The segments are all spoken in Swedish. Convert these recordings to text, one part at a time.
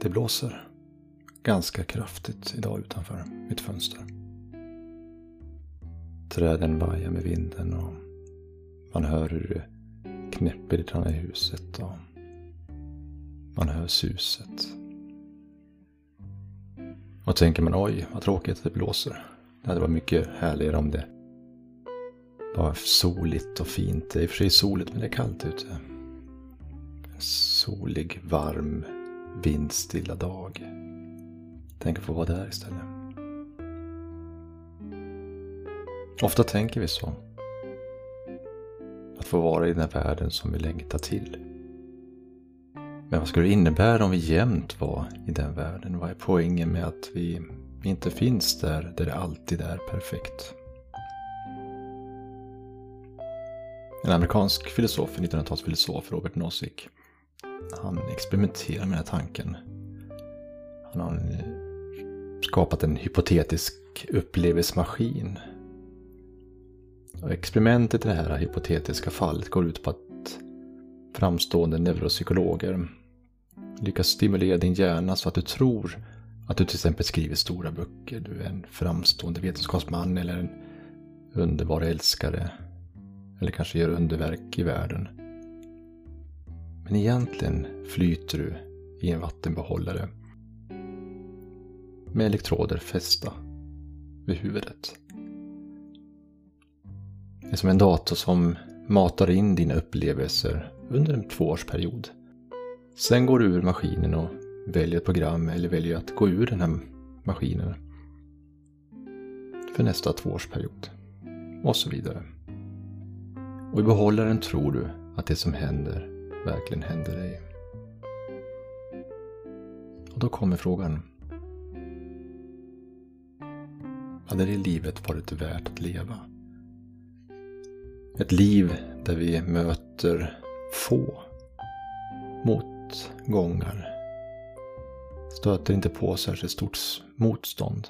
Det blåser ganska kraftigt idag utanför mitt fönster. Träden vajar med vinden och man hör hur det knäpper lite i huset och man hör suset. Och tänker man oj, vad tråkigt att det blåser. Det hade varit mycket härligare om det var soligt och fint. Det är i och för sig soligt men det är kallt ute. En solig, varm, vindstilla dag. Tänk att få vara där istället. Ofta tänker vi så. Att få vara i den här världen som vi längtar till. Men vad skulle det innebära om vi jämt var i den världen? Vad är poängen med att vi inte finns där, där det alltid är perfekt? En amerikansk filosof, 1900-talsfilosof, Robert Nozick, han experimenterar med den här tanken. Han har skapat en hypotetisk upplevelsemaskin. Och experimentet i det här hypotetiska fallet går ut på att framstående neuropsykologer lyckas stimulera din hjärna så att du tror att du till exempel skriver stora böcker, du är en framstående vetenskapsman eller en underbar älskare. Eller kanske gör underverk i världen. Men egentligen flyter du i en vattenbehållare med elektroder fästa vid huvudet. Det är som en dator som matar in dina upplevelser under en tvåårsperiod. Sen går du ur maskinen och väljer ett program eller väljer att gå ur den här maskinen för nästa tvåårsperiod. Och så vidare. Och i behållaren tror du att det som händer verkligen händer dig. Och då kommer frågan. Hade det livet varit värt att leva? Ett liv där vi möter få motgångar. Stöter inte på särskilt stort motstånd.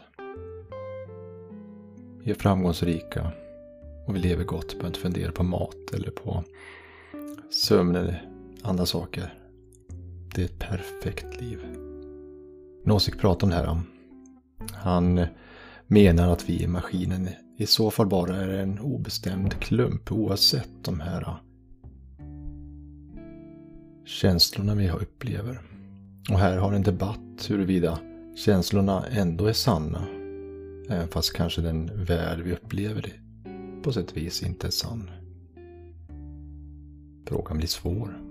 Vi är framgångsrika och vi lever gott, behöver inte fundera på mat eller på sömn eller andra saker. Det är ett perfekt liv. Nozick pratar om det här. Han menar att vi i maskinen i så fall bara är en obestämd klump oavsett de här känslorna vi upplever. Och här har en debatt huruvida känslorna ändå är sanna. Även fast kanske den värld vi upplever det på sätt och vis inte är sann. Frågan blir svår.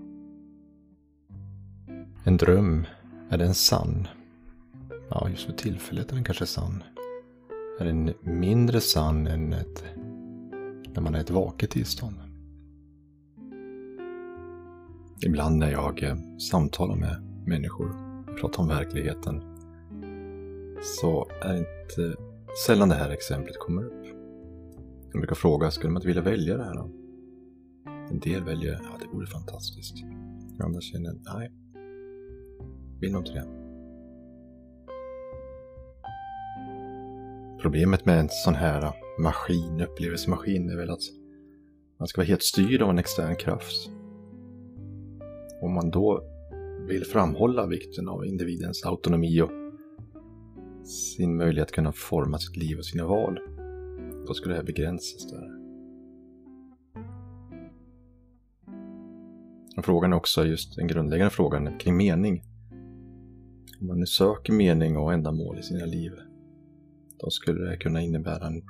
En dröm, är den sann? Ja, just för tillfället är den kanske sann. Är den mindre sann än ett, när man är i ett vaket tillstånd? Ibland när jag eh, samtalar med människor, pratar om verkligheten, så är det inte sällan det här exemplet kommer upp. Jag brukar fråga, skulle man inte vilja välja det här då? En del väljer, ja det vore fantastiskt. Andra känner, nej, vill nog inte det. Problemet med en sån här äh, maskin, upplevelsemaskin, är väl att man ska vara helt styrd av en extern kraft. Om man då vill framhålla vikten av individens autonomi och sin möjlighet att kunna forma sitt liv och sina val, då skulle det här begränsas där. Frågan är också just den grundläggande frågan kring mening. Om man nu söker mening och ändamål i sina liv, då skulle det kunna innebära en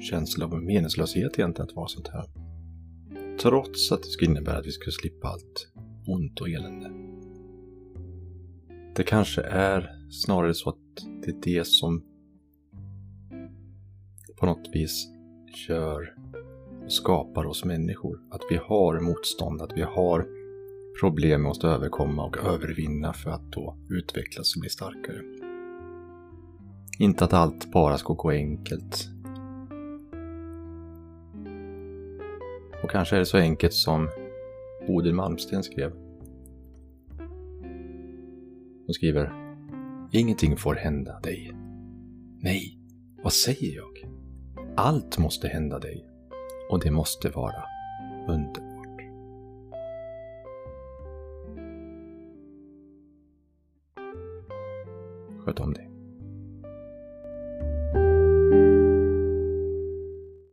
känsla av meningslöshet egentligen att vara sånt här. Trots att det skulle innebära att vi skulle slippa allt ont och elände. Det kanske är snarare så att det är det som på något vis gör och skapar oss människor. Att vi har motstånd, att vi har problem vi måste överkomma och övervinna för att då utvecklas och bli starkare. Inte att allt bara ska gå enkelt. Och kanske är det så enkelt som Bodil Malmsten skrev. Hon skriver Ingenting får hända dig. Nej, vad säger jag? Allt måste hända dig. Och det måste vara underbart. Sköt om dig.